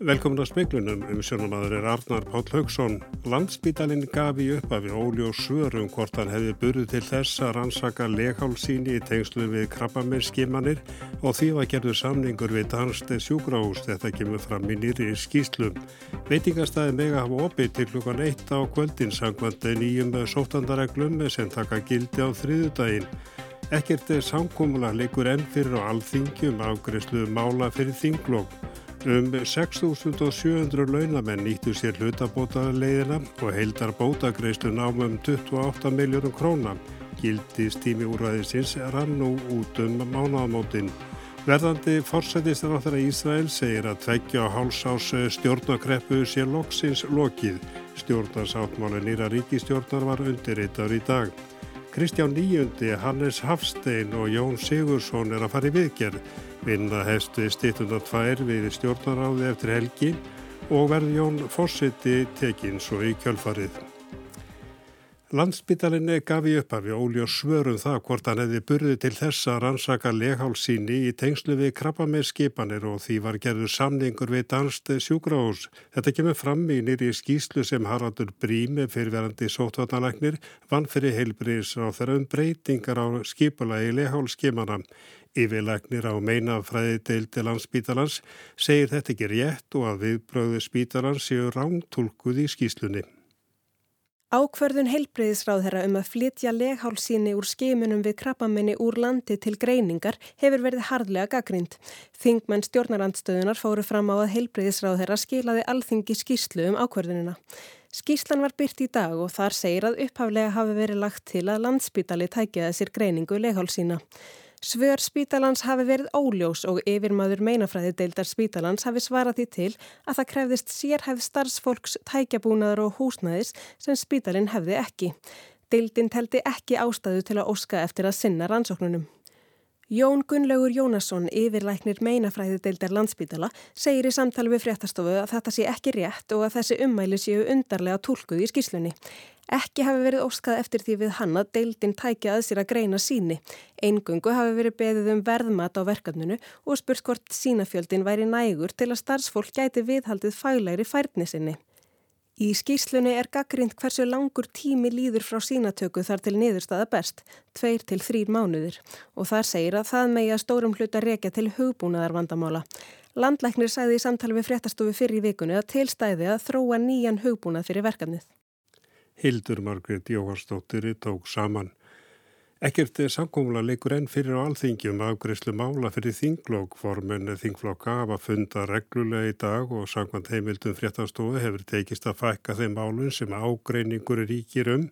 Velkomin að speiklunum um sjónumadur er Arnar Páll Haugsson. Landsbítalinn gaf í upphafi óli og svörum hvort hann hefði burðu til þess að rannsaka leghálsíni í tengslu við krabbamennskimanir og því var gerður samningur við Danste sjúgráhús. Þetta kemur fram í nýri skýslu. Veitingastæði mega hafa opið til klukkan 1 á kvöldin sangvandi nýjum sóttandareglum sem taka gildi á þriðudaginn. Ekkert er samkómula leikur enn fyrir á alþingjum afgreifslu mála fyrir þinglokk. Um 6.700 launamenn nýttu sér hlutabótaleiðina og heildar bótagreislu námum 28 miljónum króna. Gildist tími úrvæðisins rann nú út um mánaðamótin. Verðandi fórsættistar á þeirra Ísrael segir að tveggja hálsás stjórnakreppu sé loksins lokið. Stjórnarsáttmáli nýra ríkistjórnar var undirreitar í dag. Kristján Níundi, Hannes Hafstein og Jón Sigursson er að fara í viðgerð. Vinna hefstu stýttuna tvær við stjórnaráði eftir helgi og verði Jón Fossiti tekinn svo í kjölfarið. Landsbytalinni gaf í upphafi óli og svörum það hvort hann hefði burði til þess að rannsaka leghálsíni í tengslu við krabba með skipanir og því var gerður samningur við Danst sjúgráhús. Þetta kemur fram í nýri skýslu sem Haraldur Brími fyrirverandi sótvatnalæknir vann fyrir heilbriðs á þeirra um breytingar á skipulagi leghálskimana. Yfirlegnir á meinafræði deildi landsbítalans segir þetta ekki rétt og að viðbröðu spítalans séu rántúlkuð í skýslunni. Ákverðun heilbreyðisráðherra um að flytja leghálsíni úr skimunum við krabbamenni úr landi til greiningar hefur verið hardlega gaggrind. Þingmenn stjórnarandstöðunar fóru fram á að heilbreyðisráðherra skilaði alþingi skýslu um ákverðunina. Skýslan var byrt í dag og þar segir að upphaflega hafi verið lagt til að landsbítali tækjaði sér greiningu leghálsína. Svör spítalans hafi verið óljós og yfirmaður meinafræði deildar spítalans hafi svarað því til að það krefðist sérhæfð starfsfólks tækjabúnaðar og húsnæðis sem spítalin hefði ekki. Deildin teldi ekki ástæðu til að óska eftir að sinna rannsóknunum. Jón Gunnlaugur Jónasson, yfirlæknir meinafræði deildar landsbítala, segir í samtali við fréttastofu að þetta sé ekki rétt og að þessi ummæli séu undarlega tólkuð í skýslunni. Ekki hafi verið óskað eftir því við hann að deildin tækja að sér að greina síni. Eingungu hafi verið beðið um verðmat á verkefnunu og spurt hvort sínafjöldin væri nægur til að starfsfólk gæti viðhaldið faglæri færnisinni. Í skýslunni er gaggrind hversu langur tími líður frá sínatöku þar til niðurstaða best, tveir til þrýr mánuðir og þar segir að það megi að stórum hluta rekja til hugbúnaðar vandamála. Landlæknir sagði í samtali við fréttastofu fyrir í vikunni að tilstæði að þróa nýjan hugbúnað fyrir verkefnið. Hildur Margret Jóharsdóttir tók saman. Ekkert samkómula leikur enn fyrir á alþingjum afgreyslu mála fyrir þinglokk formen þingflokka hafa funda reglulega í dag og sangvand heimildum fréttastofu hefur tekist að fækka þeim málun sem ágreiningur ríkir um.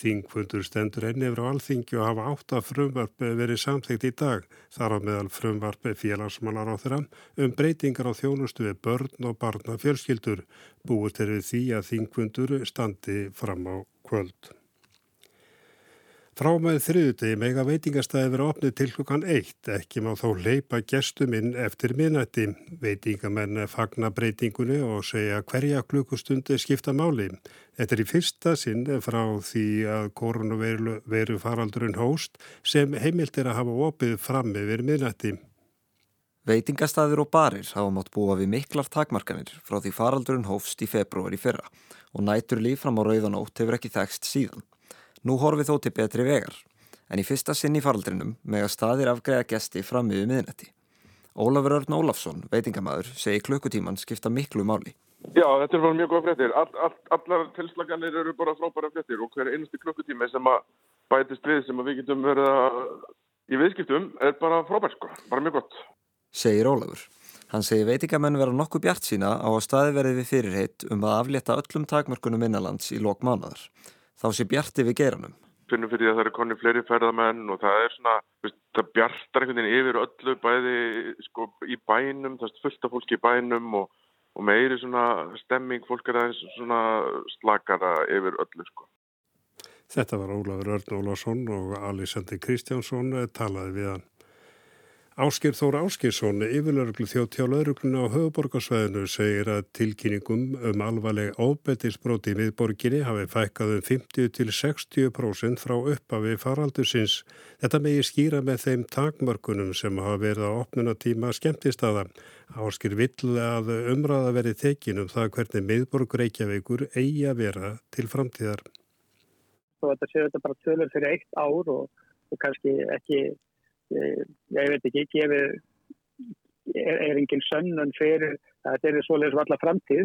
Þingfundur stendur enn yfir á alþingju og hafa átta frumvarp verið samþygt í dag þar á meðal frumvarp félagsmálar á þeirra um breytingar á þjónustu við börn og barna fjölskyldur. Búist er við því að þingfundur standi fram á kvöld. Frá með þriðutegi mega veitingastæði verið opnið til klukkan eitt, ekki má þó leipa gestum inn eftir minnætti. Veitingamenn fagna breytingunni og segja hverja klukkustundi skipta máli. Þetta er í fyrsta sinn frá því að koronaviru faraldurinn hóst sem heimilt er að hafa opið fram yfir minnætti. Veitingastæðir og barir hafa mátt búa við miklar takmarkanir frá því faraldurinn hófst í februar í fyrra og nætur líf fram á rauðanótt hefur ekki þekst síðan. Nú horfið þó til betri vegar, en í fyrsta sinn í faraldrinum með að staðir afgreða gesti fram yfir miðnetti. Ólafur Örn Ólafsson, veitingamæður, segi klukkutíman skipta miklu máli. Já, þetta er bara mjög góða fréttir. All, all, allar tilslaganir eru bara frábæra fréttir og hver einusti klukkutími sem að bætist við sem að við getum verið í viðskiptum er bara frábær sko, bara mjög gott. Segir Ólafur. Hann segi veitingamenn vera nokkuð bjart sína á að staði verið við fyrirheit um að aflétta öllum takmörkunum innanlands í lok mánuðar þá sé bjarti við geranum. Finnum fyrir því að það eru konni fleiri ferðamenn og það er svona, veist, það bjartar einhvern veginn yfir öllu bæði sko, í bænum, það er fullt af fólki í bænum og, og meiri svona stemming, fólk er aðeins svona slakara yfir öllu sko. Þetta var Ólafur Örn Ólafsson og Alessandri Kristjánsson talaði við hann. Áskir Þór Áskirsson, yfirlörglu þjótt hjá laurugluna á höfuborgarsvæðinu, segir að tilkynningum um alvarleg óbettisbróti við borginni hafi fækkað um 50-60% frá uppafi faraldusins. Þetta megi skýra með þeim takmörkunum sem hafa verið á opnuna tíma skemmtistada. Áskir vill að umræða verið tekinum það hvernig miðborg Reykjavíkur eigi að vera til framtíðar. Þetta séu þetta bara tölur fyrir eitt ár og, og kannski ekki ég veit ekki, gefið er, er engin sönnun fyrir að þetta er svoleiðis valla framtíð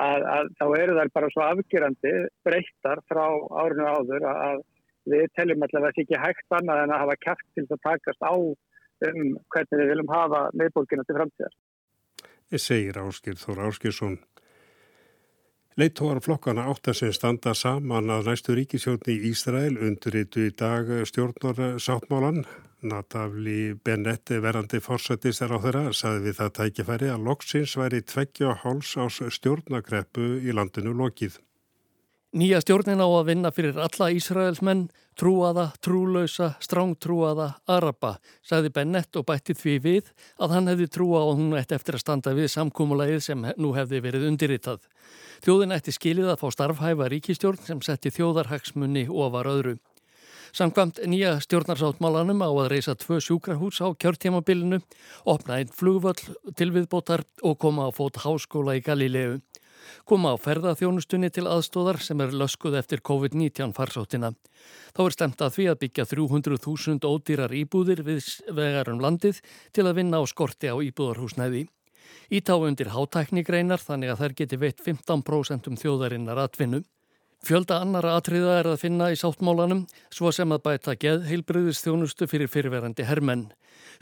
að, að þá eru þær bara svo afgjurandi breyttar frá árinu áður að við teljum alltaf að það sé ekki hægt annað en að hafa kæft til að takast á um hvernig við viljum hafa meðbólkina til framtíðar. Ég segir Áskil Þór Áskilsson. Leittóar flokkana átt að sem standa saman að næstu ríkisjónni í Ísrael unduritu í dag stjórnar sáttmálan Natafli Bennett verandi fórsættis er á þeirra saði við það tækifæri að loksins væri tveggja háls ás stjórnakreppu í landinu lokið. Nýja stjórnin á að vinna fyrir alla Ísraelsmenn, trúaða, trúlausa, strángtrúaða, araba, sagði Bennett og bætti því við að hann hefði trúa og hún ætti eftir að standa við samkúmulegið sem nú hefði verið undirritað. Þjóðin ætti skilið að fá starfhæfa ríkistjórn sem setti þjóðarhagsmunni ofar öðru. Samkvamt nýja stjórnarsáttmálanum á að reysa tvö sjúkrahús á kjörtjamabilinu, opna einn flugvöll til viðbótar og koma á fót háskóla í Galilegu. Koma á ferðaþjónustunni til aðstóðar sem er löskuð eftir COVID-19 farsóttina. Þá er stemt að því að byggja 300.000 ódýrar íbúðir við vegarum landið til að vinna á skorti á íbúðarhúsnæði. Ítá undir hátæknigreinar þannig að þær geti veitt 15% um þjóðarinnar atvinnu. Fjölda annara atriða er að finna í sáttmálanum, svo sem að bæta geð heilbriðist þjónustu fyrir fyrirverandi hermenn.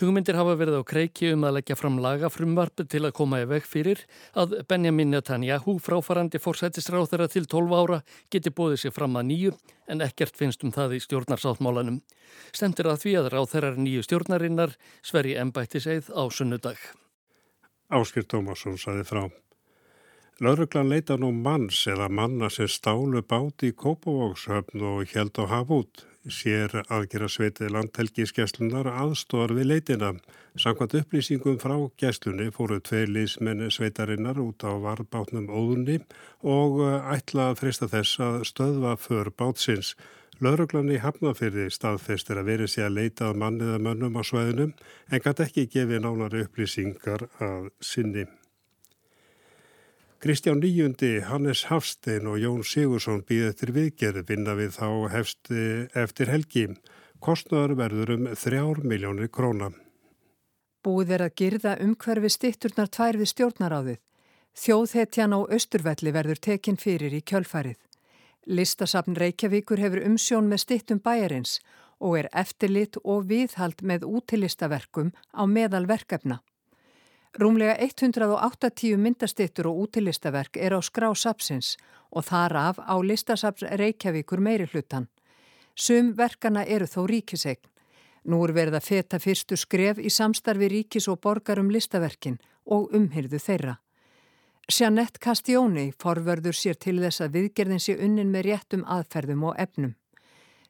Hugmyndir hafa verið á kreiki um að leggja fram lagafrumvarp til að koma í veg fyrir að Benjamin Netanyahu fráfarandi fórsættisráð þeirra til 12 ára geti bóðið sér fram að nýju en ekkert finnst um það í stjórnarsáttmálanum. Stemtir að því að ráð þeirrar nýju stjórnarinnar sveri ennbættiseið á sunnudag. Áskir Tómasson saði frá. Lauruglan leita nú manns eða manna sem stálu báti í Kópavókshöfn og held á hafút. Sér aðgera sveitið landhelgiskeslunar aðstóðar við leitina. Samkvæmt upplýsingum frá geslunni fóru tvei liðsmenn sveitarinnar út á varbátnum óðunni og uh, ætla að frista þess að stöðva för bátsins. Lauruglan í Hafnafyrði staðfestir að verið sé að leita að manniða mönnum á sveðinu en gæti ekki gefið nánari upplýsingar að sinni. Kristján Nýjundi, Hannes Hafstein og Jón Sigursson býð eftir viðgerð vinna við þá hefsti eftir helgi. Kostnaður verður um þrjár miljónir króna. Búið er að girða umhverfi stitturnar tvær við stjórnaráðið. Þjóðhetjan á Östurvelli verður tekin fyrir í kjölfarið. Listasafn Reykjavíkur hefur umsjón með stittum bæjarins og er eftirlit og viðhald með útilistaverkum á meðal verkefna. Rúmlega 180 myndastittur og útilistaverk er á skrá sapsins og þar af á listasaps Reykjavíkur meiri hlutan. Sum verkana eru þó ríkisegn. Nú er verið að feta fyrstu skref í samstarfi ríkis og borgarum listaverkin og umhyrðu þeirra. Jeanette Castioni forverður sér til þess að viðgerðin sé unnin með réttum aðferðum og efnum.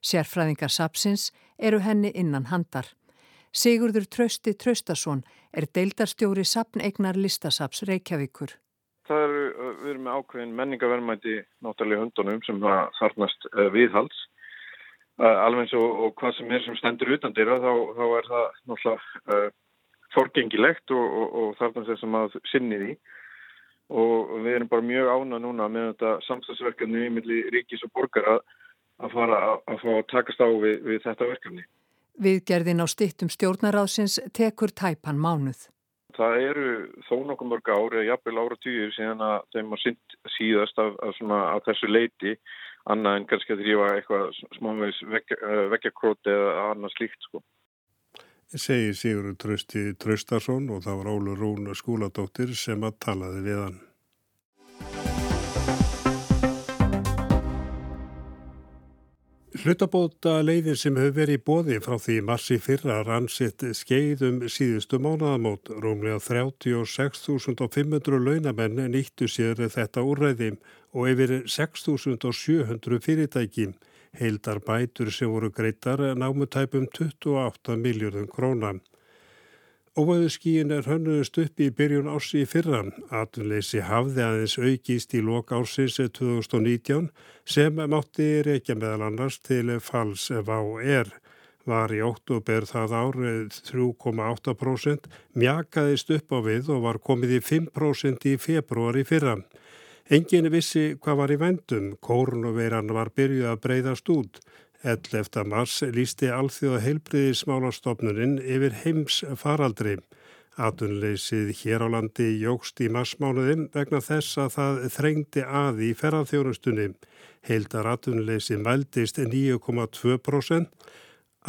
Sérfræðingar sapsins eru henni innan handar. Sigurður Trösti Tröstason er deildarstjóri sapneignar listasaps Reykjavíkur. Það eru, við erum með ákveðin menningaverðmæti náttúrulega hundunum sem þarnast uh, viðhalds. Alveg eins og, og hvað sem er sem stendur utan dyrra þá, þá er það náttúrulega uh, forgengilegt og, og, og þarnast þessum að sinni því. Og við erum bara mjög ána núna með þetta samstagsverkefni í milli ríkis og borgar að fara að, að fá að takast á við, við þetta verkefni. Viðgerðin á stittum stjórnaráðsins tekur tæpan mánuð. Það eru þó nokkuð mörg ári, jafnvel ára týjur síðan að þeim að síðast af, af, svona, af þessu leiti annað en kannski að þrýfa eitthvað smávegs vekkjakróti eða annað slíkt sko. Segir Sigur Trösti Tröstarsson og það var Ólur Rún skóladóttir sem að talaði við hann. Hlutabóta leiðin sem hefur verið í bóði frá því marsi fyrra ransitt skeiðum síðustu mánaðamót. Rúmlega 36.500 launamenn nýttu sér þetta úrræði og yfir 6.700 fyrirtæki. Heildar bætur sem voru greitar námutæpum 28 miljardum króna. Óvæðu skíin er hönnuðust upp í byrjun ársi í fyrra. Atunleysi hafði aðeins aukist í lok ársins 2019 sem mátti reykja meðal annars til fals VAR. Var í oktober það árið 3,8%, mjakaðist upp á við og var komið í 5% í februar í fyrra. Engin vissi hvað var í vendum, kórnuveiran var byrjuð að breyðast út. 11. mars lísti alþjóða heilbriðismálastofnuninn yfir heims faraldri. Atunleysið hér á landi jógst í marsmánuðum vegna þess að það þrengdi að í ferðarþjónustunni. Heildar atunleysið mældist 9,2%.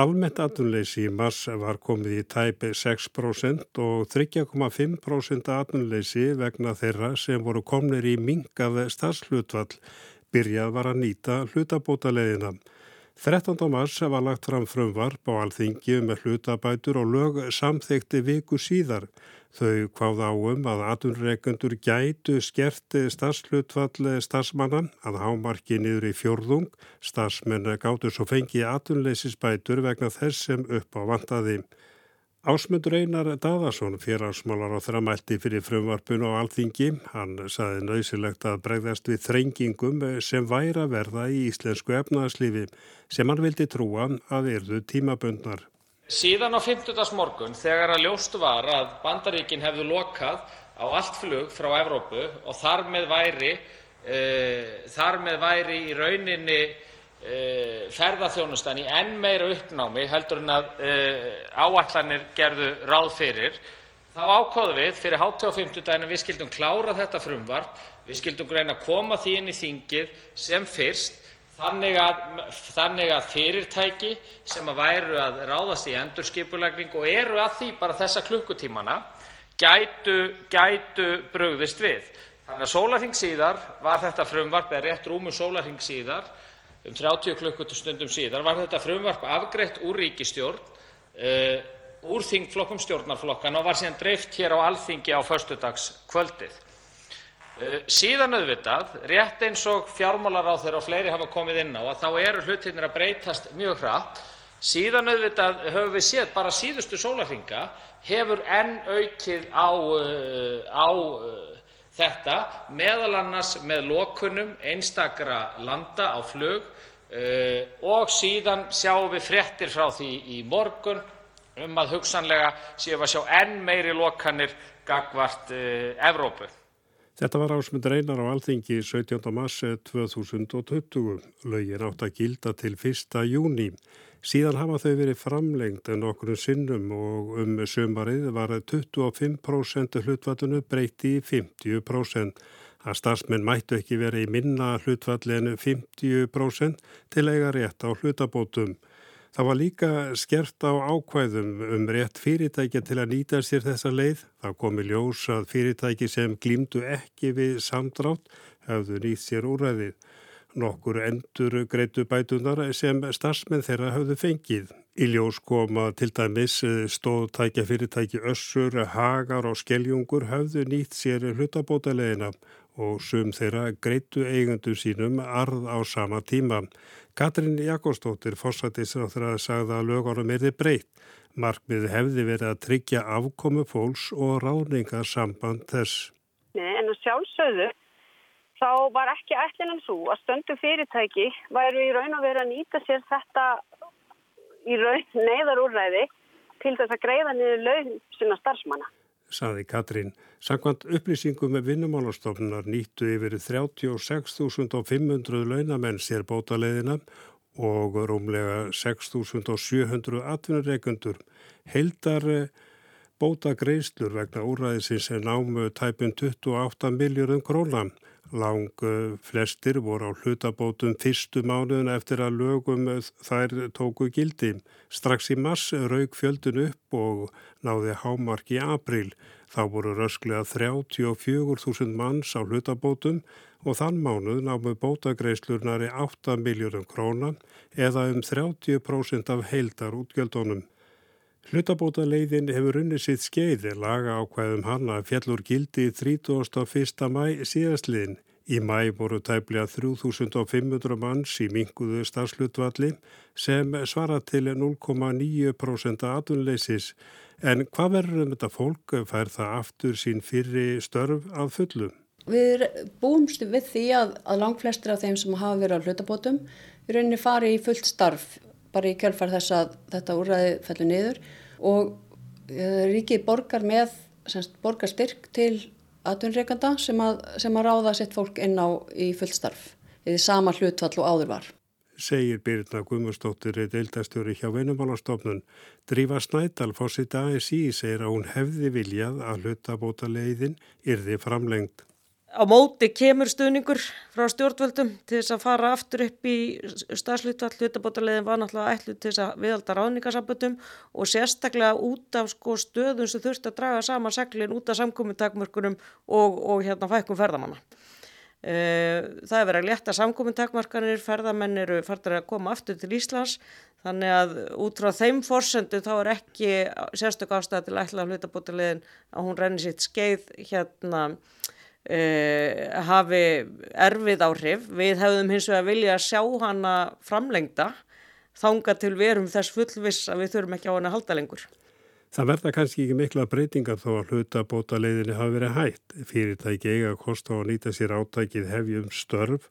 Almennt atunleysi í mars var komið í tæpi 6% og 3,5% atunleysi vegna þeirra sem voru komnir í mingað starfslutvall byrjað var að nýta hlutabótaleðina. 13. mars var lagt fram frumvarp á alþingi með hlutabætur og lög samþekti viku síðar. Þau hvaða áum að atunreikendur gætu skert starfslutfall starfsmannan að hámarki niður í fjörðung. Starfsmenn gáttu svo fengi atunleysisbætur vegna þess sem upp á vantaði. Ásmundur Einar Daðarsson, félagsmálar á þramælti fyrir frumvarpun og alþingi, hann saði nöysilegt að bregðast við þrengingum sem væra verða í íslensku efnaðslífi sem hann vildi trúa að erðu tímabundnar. Síðan á 50. morgun þegar að ljóstu var að bandaríkin hefðu lokað á allt flug frá Evrópu og þar með væri, e, þar með væri í rauninni ferðaþjónustan í enn meira uppnámi en eh, áætlanir gerðu ráð fyrir þá ákváðum við fyrir hátíð á fimmtudaginn að við skildum klára þetta frumvarp, við skildum reyna að koma því inn í þingið sem fyrst þannig að, fyrirtæki sem væru að ráðast í endurskipulagningu og eru að því bara þessa klukkutímana gætu, brugðist við. Þannig að sólarhing síðar var þetta frumvarp, eða rétt rúmu sólarhing síðar, um 30 klukkustundum síðar var þetta frumvarp afgreitt úr ríkisstjórn, uh, úr þingflokkum stjórnarflokkanna og var síðan dreift hér á Alþingi á föstudagskvöldið. Uh, síðan auðvitað, rétt eins og fjármálaráðherra og fleiri hafa komið inn á, eru hlutirnir að breytast mjög hratt. Síðan auðvitað höfum við séð bara síðustu sólarhringa hefur enn aukið á, á þetta, m.a. með lokunum einstakra landa á flug eh, síðan sjáum við fréttir frá því í morgun um að hugsanlega séum við að sjá enn meiri lokanir gagnvart eh, Evrópu. Þetta var ásmundur einar á Alþingi 17. mars 2020. Laugin átt að gilda til 1. júni. Síðan hafa þau verið framlengt en okkur sinnum og um sömarið var 25% hlutfallinu breyti í 50%. Að starfsmenn mættu ekki verið í minna hlutfalli en 50% til eiga rétt á hlutabótum. Það var líka skert á ákvæðum um rétt fyrirtækja til að nýta sér þessa leið. Það komi ljós að fyrirtæki sem glýmdu ekki við samdrátt hafðu nýtt sér úræðið nokkur endur greitu bætunar sem starfsmenn þeirra hafðu fengið. Í ljós koma til dæmis eh, stóðtækja fyrirtæki össur, hagar og skeljungur hafðu nýtt sér hlutabótalegina og sum þeirra greitu eigundu sínum arð á sama tíma. Katrin Jakobsdóttir, fórsættisráþur að sagða að lögunum erði breytt. Markmið hefði verið að tryggja afkomu fólks og ráningar samband þess. Nei, en að sjálfsögðu þá var ekki ætlinan svo að stöndu fyrirtæki væru í raun og veru að nýta sér þetta í raun neyðarúræði til þess að greiða niður laun sinna starfsmanna. Saði Katrín. Sankvæmt upplýsingum með vinnumálastofnunar nýttu yfir 36.500 launamenn sér bótaleðina og rúmlega 6.700 atvinnureikundur. Heldar bóta greiðslur vegna úræðisins er námu tæpun 28 miljórum krónan. Lang flestir voru á hlutabótum fyrstu mánuðin eftir að lögum þær tóku gildi. Strax í mars raug fjöldin upp og náði hámark í april. Þá voru rösklega 34.000 manns á hlutabótum og þann mánuð námu bótagreislurnari 8 miljónum krónan eða um 30% af heildar útgjöldunum. Hlutabóta leiðin hefur unnið sitt skeiði laga ákvæðum hanna fjallur gildi 31. mæ síðastliðin. Í mæ voru tæplega 3500 manns í minguðu starfslutvalli sem svara til 0,9% aðunleysis En hvað verður um þetta fólk fær það aftur sín fyrri störf að fullu? Við búumst við því að, að langt flestir af þeim sem hafa verið á hlutabótum við rauninni fari í fullt starf bara í kjölfar þess að þetta úrræði fellur niður og uh, ríkið borgar með semst, borgar styrk til atvinnreikanda sem, sem að ráða sitt fólk inn á í fullt starf eða sama hlutfall og áður var segir Birna Guðmustóttir deildastjóri hjá Venumálastofnun. Drífa Snædal fórsið ASI segir að hún hefði viljað að hlutabóta leiðin yrði framlengt. Á móti kemur stuðningur frá stjórnvöldum til þess að fara aftur upp í stafslutvall hlutabótaleiðin var náttúrulega ætlu til þess að viðalda ráðningasamböndum og sérstaklega út af sko stöðum sem þurft að draga sama seglin út af samkominntakmörkunum og, og hérna fækkum ferðamanna. Eh, það er verið að leta samkomin takmarkanir, ferðamenn eru fartir að koma aftur til Íslands þannig að út frá þeim forsendu þá er ekki sérstök ástæði til ætla að hlutabótilegin að hún renni sitt skeið hérna e, hafi erfið áhrif. Við hefðum hins vegar vilja að sjá hana framlengda þánga til við erum þess fullviss að við þurfum ekki á hana halda lengur. Það verða kannski ekki mikla breytingar þó að hlutabóta leiðinni hafi verið hægt. Fyrirtæki eiga að kosta að nýta sér átækið hefjum störf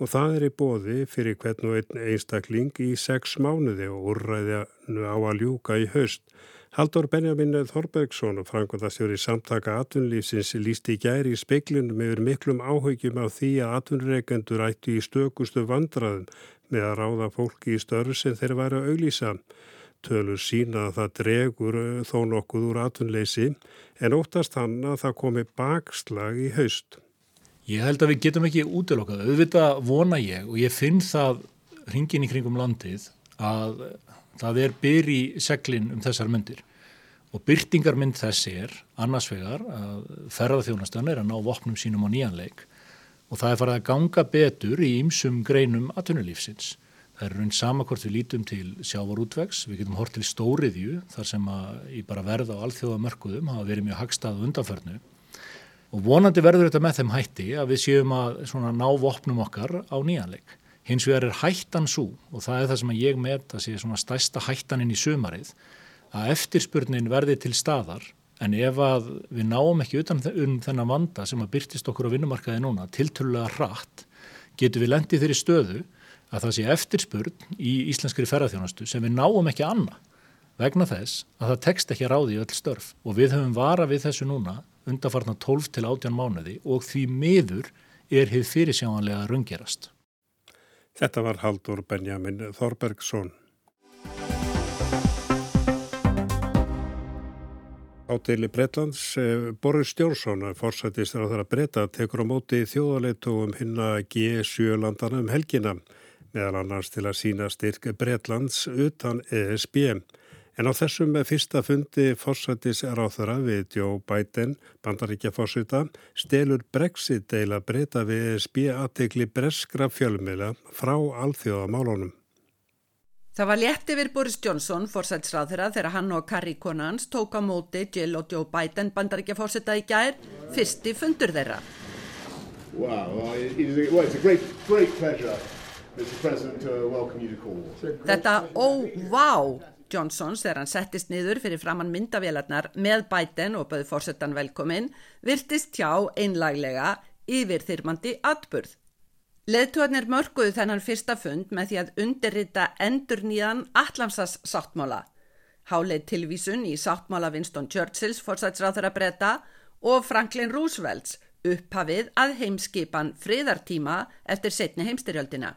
og það er í bóði fyrir hvern og einn einstakling í sex mánuði og úrræðinu á að ljúka í haust. Haldur Benjamin Þorbergsson og Frankværtasjóri samtaka atvinnlýfsins lísti í gæri í speiklinum yfir miklum áhugjum á því að atvinnreikendur ættu í stökustu vandraðum með að ráða fólki í störf sem þeir væri að auglýsa tölur sína að það dregur eh, þó nokkuð úr atvinnleysi en óttast hann að það komi bakslag í haust. Ég held að við getum ekki útilokkað. Auðvitað vona ég og ég finn það hringin í kringum landið að það er byr í seglinn um þessar myndir og byrtingarmynd þessi er annars vegar að ferðarþjónastan er að ná vopnum sínum á nýjanleik og það er farið að ganga betur í ymsum greinum atvinnulífsins. Það er raun sama hvort við lítum til sjávarútvegs, við getum hort til stóriðju þar sem að í bara verða á alþjóðamörkuðum hafa verið mjög hagstað undanförnu og vonandi verður þetta með þeim hætti að við séum að ná vopnum okkar á nýjanleik. Hins vegar er hættan svo og það er það sem ég met að sé svona stæsta hættaninn í sumarið að eftirspurnin verði til staðar en ef að við náum ekki utan um þennan vanda sem að byrtist okkur á vinnumarkaði núna tiltölulega hratt getur við lendið þeirri stöðu að það sé eftirspurn í íslenskri ferðarþjónastu sem við náum ekki annað vegna þess að það tekst ekki að ráði í öll störf og við höfum vara við þessu núna undarfarnar 12 til 18 mánuði og því miður er hefð fyrirsjámanlega rungerast. Þetta var Haldur Benjamin Þorbergsson. Ádeli Breitlands, eh, Boris Stjórsson, fórsættistur á þeirra breyta, tekur á móti þjóðaleitóum hinna G7 landana um helginna meðal annars til að sína styrk Breitlands utan ESB. En á þessum fyrsta fundi fórsættis ráþara við Joe Biden, bandaríkja fórsýta, stelur Brexit deila breyta við ESB aðtegli breskra fjölmila frá alþjóðamálunum. Það var létt yfir Boris Johnson, fórsætsráðherra, þegar hann og Carrie Conans tók á móti Jill og Joe Biden bandaríkja fórsýta í gær, fyrsti fundur þeirra. Wow, well, it's a great, great pleasure. Þetta óvá Johnsons þegar hann settist niður fyrir framann myndavélarnar með Biden og bauði fórsetan velkomin viltist hjá einlaglega yfir þyrmandi atburð. Leðtúarnir mörguðu þennan fyrsta fund með því að undirrita endur nýjan Atlamsas sáttmála. Háleið tilvísun í sáttmála Winston Churchills fórsætsráþara breyta og Franklin Roosevelts upphafið að heimskipan friðartíma eftir setni heimstyrjöldina.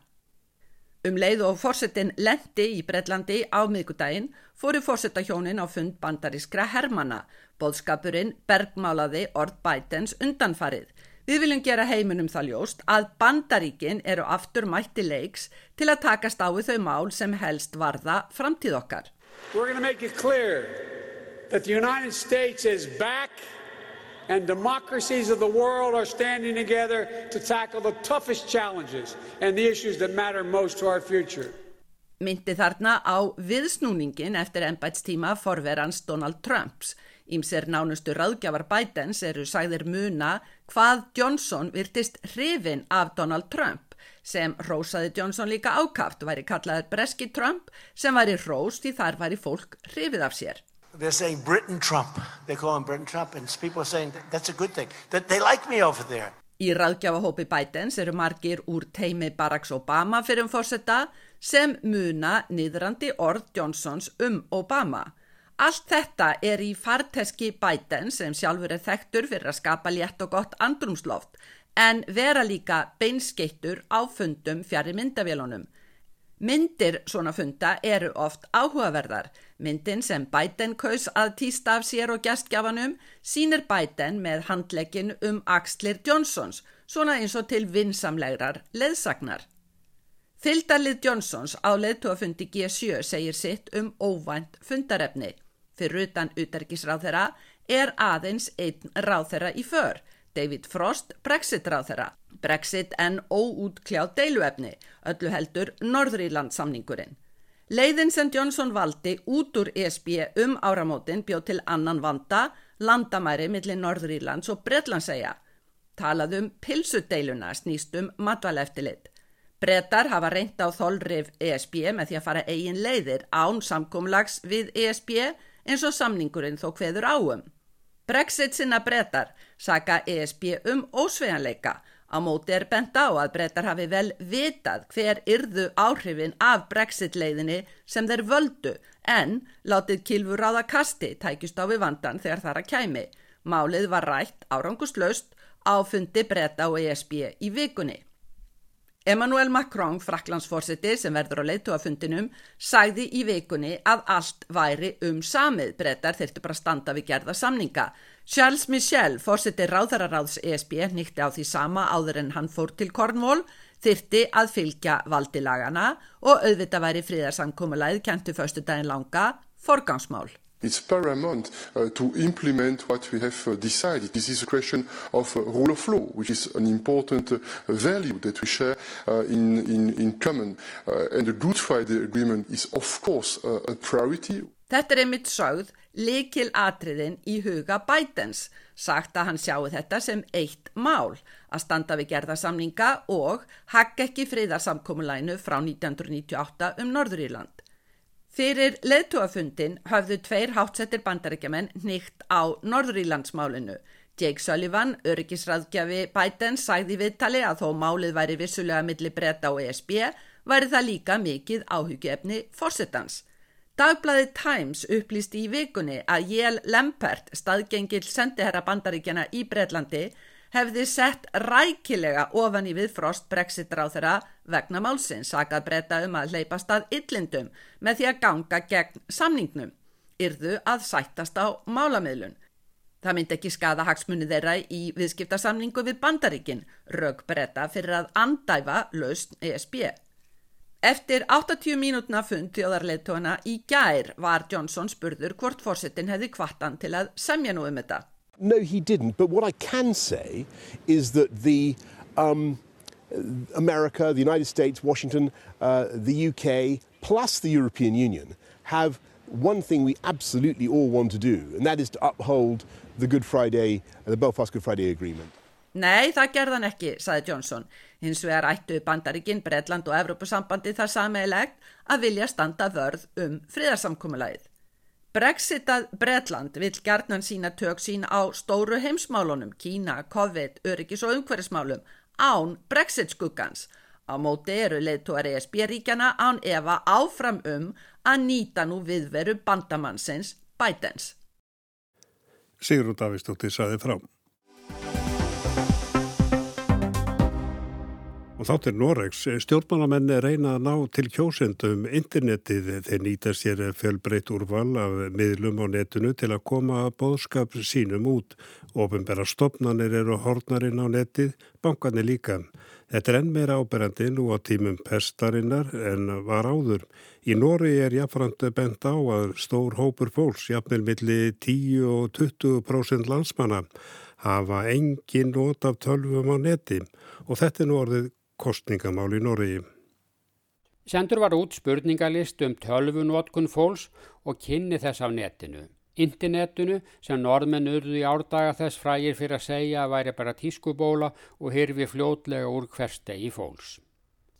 Um leið og fórsetin lendi í Breitlandi á miðgudaginn fóru fórsetahjónin á fund bandarískra hermana. Bóðskapurinn bergmálaði orð bætens undanfarið. Við viljum gera heiminum það ljóst að bandaríkin eru aftur mætti leiks til að takast á við þau mál sem helst varða framtíð okkar. We're going to make it clear that the United States is back and democracies of the world are standing together to tackle the toughest challenges and the issues that matter most to our future. Myndi þarna á viðsnúningin eftir ennbætstíma forverans Donald Trumps. Ímser nánustu ráðgjafar Bidens eru sagðir muna hvað Johnson virtist hrifin af Donald Trump sem rósaði Johnson líka ákaft væri kallaður Breski Trump sem væri rós því þar væri fólk hrifið af sér. They're saying Britain Trump. They call him Britain Trump and people are saying that's a good thing. That they like me over there. Í ráðgjafahópi Bidens eru margir úr teimi Barack Obama fyrir um fórsetta sem muna niðrandi orð Johnsons um Obama. Allt þetta er í farteski Bidens sem sjálfur er þekktur fyrir að skapa létt og gott andrumsloft en vera líka beinskeittur á fundum fjari myndavélunum. Myndir svona funda eru oft áhugaverðar. Myndin sem Biden kaus að týsta af sér og gæstgjafanum sínir Biden með handlegin um Axlir Johnsons, svona eins og til vinsamlegrar leðsagnar. Fyldarlið Johnsons á leðtúafundi G7 segir sitt um óvænt fundarefni. Fyrir utan utarkisráð þeirra er aðeins einn ráð þeirra í för. David Frost, Brexit ráð þeirra. Brexit en óútkljáð deiluefni, öllu heldur Norðurílandsamningurinn. Leiðin sem Johnson valdi út úr ESB um áramótin bjóð til annan vanda, landamæri millir Norðurílands og Bretlandsæja. Talað um pilsudeiluna snýst um matvaleftilit. Bretar hafa reynt á þólrif ESB með því að fara eigin leiðir án samkumlags við ESB eins og samningurinn þó hveður áum. Brexit sinna brettar saka ESB um ósvejanleika. Á móti er bent á að brettar hafi vel vitað hver yrðu áhrifin af Brexit-leiðinni sem þeir völdu en látið kilfur ráða kasti tækist á við vandan þegar þar að kæmi. Málið var rætt áranguslaust á fundi bretta og ESB í vikunni. Emmanuel Macron, fraklandsforsiti sem verður á leittóafundinum, sagði í vikunni að allt væri um samið. Brettar þurftu bara standa við gerða samninga. Charles Michel, forsiti ráðararáðs ESB, nýtti á því sama áður en hann fór til Cornwall, þyrti að fylgja valdilagana og auðvita væri fríðarsankomulæð kentu förstu daginn langa forgangsmál. It's paramount uh, to implement what we have uh, decided. This is a question of uh, rule of law, which is an important uh, value that we share uh, in, in, in common. Uh, and the Good Friday Agreement is of course a priority. Þetta er einmitt sögð likil atriðin í huga Bidens, sagt að hann sjáu þetta sem eitt mál, að standa við gerðarsamninga og hakka ekki friðarsamkomulænu frá 1998 um Norðuríland. Fyrir leðtúafundin hafðu tveir hátsettir bandaríkjaman nýtt á Norðurílandsmálinu. Jake Sullivan, öryggisraðgjafi Biden, sagði viðtali að þó málið væri vissulega milli breyta og ESB, væri það líka mikið áhugjöfni fórsetans. Dagbladið Times upplýsti í vikunni að Jél Lempert, staðgengil sendiherra bandaríkjana í Breitlandi, hefði sett rækilega ofan í viðfrost brexit ráð þeirra vegna málsins, sakað breyta um að leipast að yllindum með því að ganga gegn samningnum, yrðu að sættast á málamiðlun. Það myndi ekki skada hagsmunni þeirra í viðskiptasamningu við bandaríkin, rauk breyta fyrir að andæfa lausn ESB. Eftir 80 mínútna fund þjóðarleitóna í gær var Johnson spurður hvort fórsetin hefði kvartan til að semja nú um þetta. No, he didn't. But what I can say is that the um, America, the United States, Washington, uh, the UK, plus the European Union have one thing we absolutely all want to do, and that is to uphold the Good Friday, the Belfast Good Friday Agreement. Nei, það gerðan ekki, saði Johnson. Hins vegar ættu Bandaríkinn, Breitland og Evrópusambandi það sameilegt að vilja standa vörð um friðarsamkúmulæðið. Brexitað Bretland vil gerðnan sína tök sín á stóru heimsmálunum, Kína, COVID, öryggis og umhverfismálum, án Brexit skuggans. Á móti eru leðtúar ESB-ríkjana án Eva áfram um að nýta nú viðveru bandamannsins Bidens. Sigrun Davísdóttir saði frá. Og þá til Noregs. Stjórnmálamenni reyna að ná til kjósendum internetið. Þeir nýta sér fjölbreytt úrval af miðlum á netinu til að koma bóðskap sínum út. Ofinbæra stopnarnir eru hornarinn á netið, bankarnir líka. Þetta er enn meira áberandi nú á tímum pestarinnar en var áður. Í Nóri er jáfnframt bent á að stór hópur fólks, jafnvel milli 10 og 20% landsmanna, hafa engin nót af tölvum á neti og þetta er nú orðið kostningamál í Noregi. Sendur var út spurningalist um tölvunvotkun fólks og kynni þess af netinu. Internetinu sem norðmenn urðu í árdaga þess frægir fyrir að segja að væri bara tískubóla og hyrfi fljótlega úr hverstegi fólks.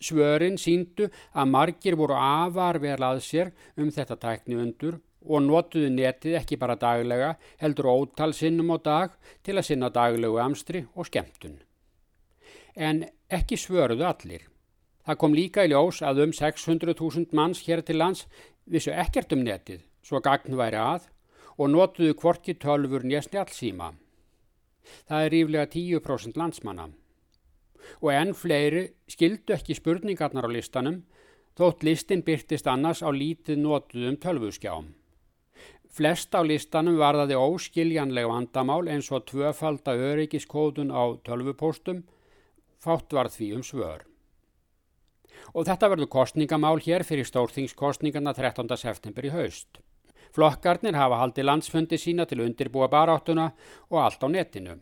Svörin síndu að margir voru afar vel að sér um þetta tækni undur og notuðu netið ekki bara daglega heldur ótal sinnum á dag til að sinna daglegu amstri og skemmtun. En ekki svöruðu allir. Það kom líka í ljós að um 600.000 manns hér til lands vissu ekkert um netið, svo gagn væri að, og notuðu kvorki tölfur nýjast njálsíma. Það er ríflega 10% landsmanna. Og enn fleiri skildu ekki spurningarnar á listanum, þótt listin byrtist annars á lítið notuðum tölvuskjám. Flest á listanum var það óskiljanleg vandamál eins og tvöfalda öryggiskódun á tölvupóstum, fátt var því um svör. Og þetta verður kostningamál hér fyrir stórþingskostningarna 13. september í haust. Flokkarnir hafa haldið landsfundi sína til undirbúa baráttuna og allt á netinu.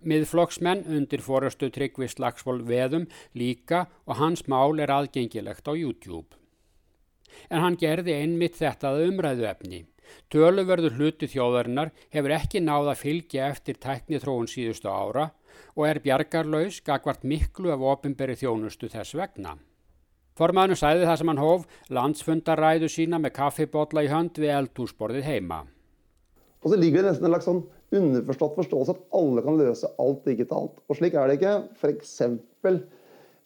Miðflokksmenn undir fórastu Tryggvi Slagsvold veðum líka og hans mál er aðgengilegt á YouTube. En hann gerði einmitt þetta umræðu efni. Töluverður hluti þjóðarinnar hefur ekki náða að fylgja eftir tækni þróun síðustu ára og er bjargarlaus gagvart miklu af ofinberi þjónustu þess vegna. Formaðinu sæði það sem hann hóf landsfundaræðu sína med kaffibotla i hönd ved eldhusbordet heima. Og ligger det nesten en slags sånn underforstått forståelse at alle kan løse alt digitalt. Og slik er det ikke. For eksempel,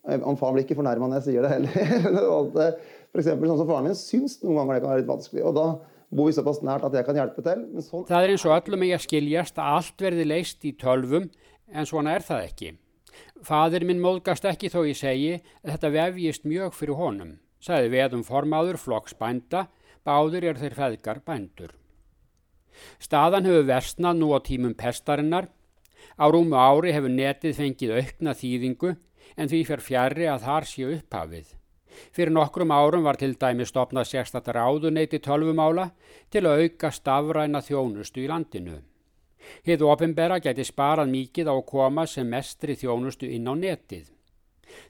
eh, om faren blir ikke fornærmet når jeg sier det heller. For eksempel sånn som faren min syns noen ganger det kan være litt vanskelig. Og da vi såpass nært at jeg kan hjelpe til. Sånn... Það er eins og öllum að skiljast að allt verði leist í tölvum en svona er það ekki. Fadir minn móðgast ekki þó ég segi að þetta vefjist mjög fyrir honum, sagði veðum formáður flokks bænda, báður er þeir feðgar bændur. Staðan hefur versnað nú á tímum pestarinnar, á rúmu ári hefur netið fengið aukna þýðingu en því fer fjari að þar séu upphafið. Fyrir nokkrum árum var til dæmi stopnað sérstatar áðuneyti tölvumála til að auka stafræna þjónustu í landinu. Hið ofinbera geti sparað mikið á að koma sem mestri þjónustu inn á netið.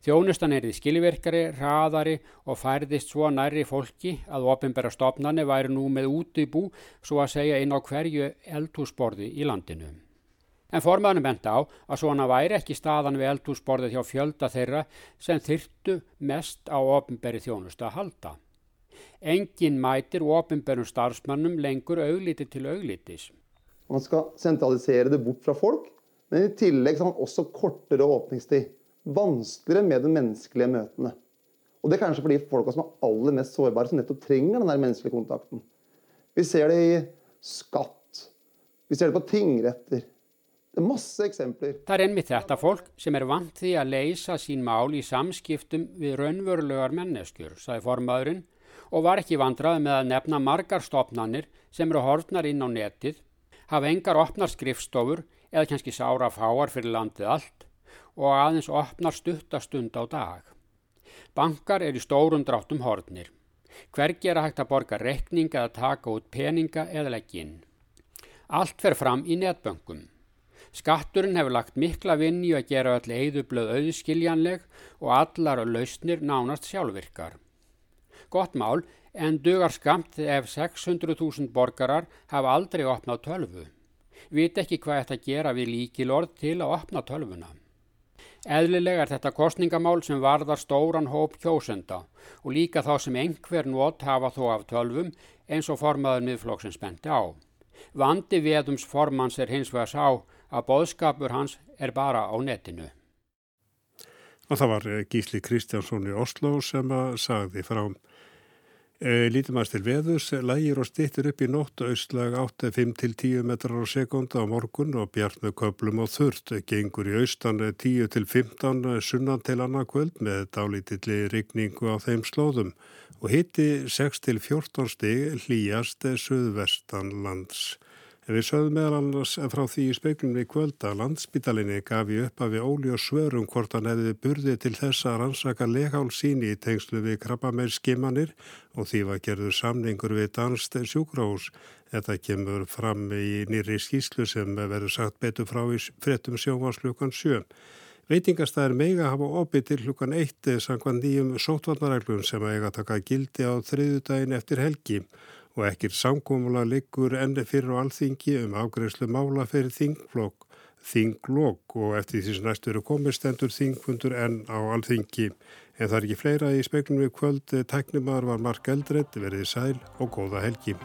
Þjónustan er því skilvirkari, hraðari og færðist svo nærri fólki að ofinbera stopnani væri nú með útibú svo að segja inn á hverju eldhúsborði í landinu. En formaðunum bent á að svona væri ekki staðan við eldhúsborðið hjá fjölda þeirra sem þyrtu mest á ofinberi þjónustu að halda. Engin mætir ofinberum starfsmannum lengur augliti til auglitis. Man skal sentralisere det bort fra folk, men i tillegg har man også kortere åpningstid. Vanskeligere med de menneskelige møtene. Og det er kanskje fordi folka som er aller mest sårbare, som nettopp trenger den der menneskelige kontakten. Vi ser det i skatt. Vi ser det på tingretter. Det er masse eksempler. Det er med dette folk, som er vant til å løse sin mål i samskifte med raunverulegar mennesker, sa formannen, og var ikke vant med å nevne mange stopnader som er horfnar inn á netið hafa engar opnar skrifstofur eða kannski sára fáar fyrir landið allt og aðeins opnar stuttastund á dag. Bankar er í stórum dráttum hornir. Hvergi er að hægt að borga rekninga eða taka út peninga eða legginn. Allt fer fram í netböngum. Skatturinn hefur lagt mikla vinni að gera öll eðublöð auðskiljanleg og allar lausnir nánast sjálfvirkar. Gott mál en dugar skamt ef 600.000 borgarar hafa aldrei opnað tölvu. Vit ekki hvað þetta gera við líkilord til að opna tölvuna. Eðlilega er þetta kostningamál sem varðar stóran hóp kjósenda og líka þá sem einhver nót hafa þó af tölvum eins og formaður miðflokksins benti á. Vandi veðums formans er hins vegar sá að boðskapur hans er bara á netinu. Og það var Gísli Kristjánsson í Oslo sem sagði frá lítum aðeins til veðus, lægir og stittir upp í nótt, austlag 8-5-10 metrar á sekund á morgun og bjart með köplum og þurft, gengur í austan 10-15 sunnan til annað kvöld með dálítilli rigningu á þeim slóðum. Og hitti 6-14 stig hlýjast söðvestan lands. Við sögðum meðal annars frá því í speiklunni í kvöld að landsbytalinni gaf í upp að við óli og svörum hvort hann hefði burði til þess að rannsaka legál síni í tengslu við krabbameir skimanir og því var gerður samningur við Danst sjúkrahús. Þetta kemur fram í nýri skýslu sem verður sagt betur frá í frettum sjónvarslökan 7. Veitingastæðir meiga hafa opið til hlukan 1 sangvað nýjum sótvarnareglum sem eiga taka gildi á þriðudagin eftir helgi og ekkir samkómula liggur enni fyrir á alþingi um afgreifslu mála fyrir þingflokk, þinglokk og eftir því sem næstu eru komið stendur þingfundur enn á alþingi. En það er ekki fleira í speklunum við kvöld, teknimaður var Mark Eldred, verið sæl og góða helgi.